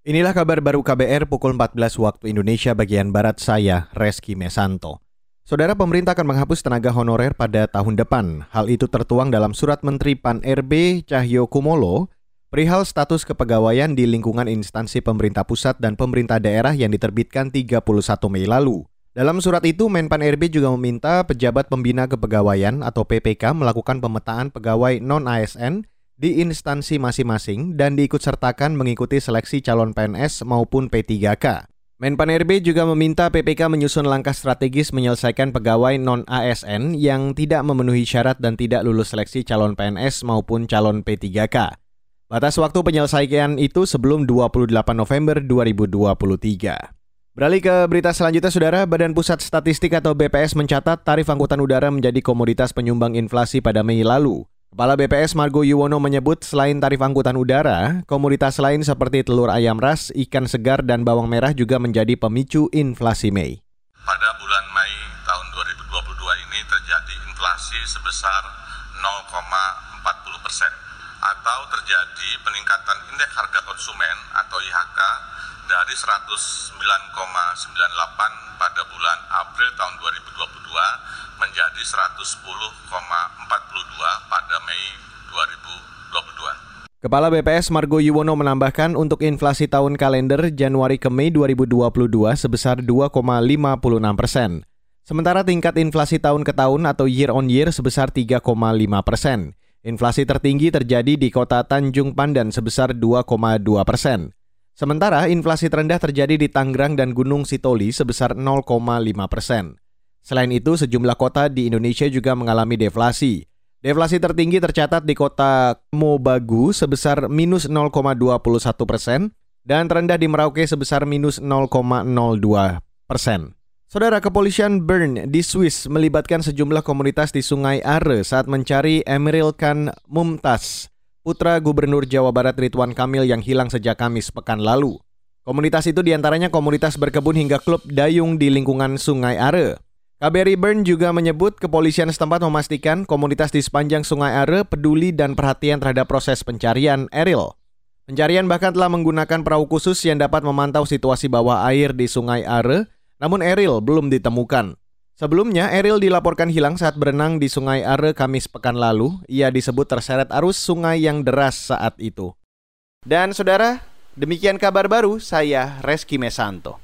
Inilah kabar baru KBR pukul 14 waktu Indonesia bagian Barat saya, Reski Mesanto. Saudara pemerintah akan menghapus tenaga honorer pada tahun depan. Hal itu tertuang dalam surat Menteri PAN RB Cahyo Kumolo perihal status kepegawaian di lingkungan instansi pemerintah pusat dan pemerintah daerah yang diterbitkan 31 Mei lalu. Dalam surat itu, Menpan RB juga meminta pejabat pembina kepegawaian atau PPK melakukan pemetaan pegawai non-ASN di instansi masing-masing dan diikutsertakan mengikuti seleksi calon PNS maupun P3K. Menpan RB juga meminta PPK menyusun langkah strategis menyelesaikan pegawai non-ASN yang tidak memenuhi syarat dan tidak lulus seleksi calon PNS maupun calon P3K. Batas waktu penyelesaian itu sebelum 28 November 2023. Beralih ke berita selanjutnya, Saudara. Badan Pusat Statistik atau BPS mencatat tarif angkutan udara menjadi komoditas penyumbang inflasi pada Mei lalu. Kepala BPS Margo Yuwono menyebut selain tarif angkutan udara, komoditas lain seperti telur ayam ras, ikan segar, dan bawang merah juga menjadi pemicu inflasi Mei. Pada bulan Mei tahun 2022 ini terjadi inflasi sebesar 0,40 persen atau terjadi peningkatan indeks harga konsumen atau IHK dari 109,98 pada bulan April tahun 2022 menjadi 110,42 pada Mei 2022. Kepala BPS Margo Yuwono menambahkan untuk inflasi tahun kalender Januari ke Mei 2022 sebesar 2,56 persen. Sementara tingkat inflasi tahun ke tahun atau year on year sebesar 3,5 persen. Inflasi tertinggi terjadi di kota Tanjung Pandan sebesar 2,2 persen. Sementara inflasi terendah terjadi di Tangerang dan Gunung Sitoli sebesar 0,5 persen. Selain itu, sejumlah kota di Indonesia juga mengalami deflasi. Deflasi tertinggi tercatat di kota Mobagu sebesar minus 0,21 persen dan terendah di Merauke sebesar minus 0,02 persen. Saudara kepolisian Bern di Swiss melibatkan sejumlah komunitas di Sungai Are saat mencari Emeril Khan Mumtaz, putra Gubernur Jawa Barat Ridwan Kamil yang hilang sejak Kamis pekan lalu. Komunitas itu di antaranya komunitas berkebun hingga klub dayung di lingkungan Sungai Are. KBRI Bern juga menyebut kepolisian setempat memastikan komunitas di sepanjang Sungai Are peduli dan perhatian terhadap proses pencarian Eril. Pencarian bahkan telah menggunakan perahu khusus yang dapat memantau situasi bawah air di Sungai Are namun Eril belum ditemukan. Sebelumnya, Eril dilaporkan hilang saat berenang di Sungai Are Kamis pekan lalu. Ia disebut terseret arus sungai yang deras saat itu. Dan saudara, demikian kabar baru saya Reski Mesanto.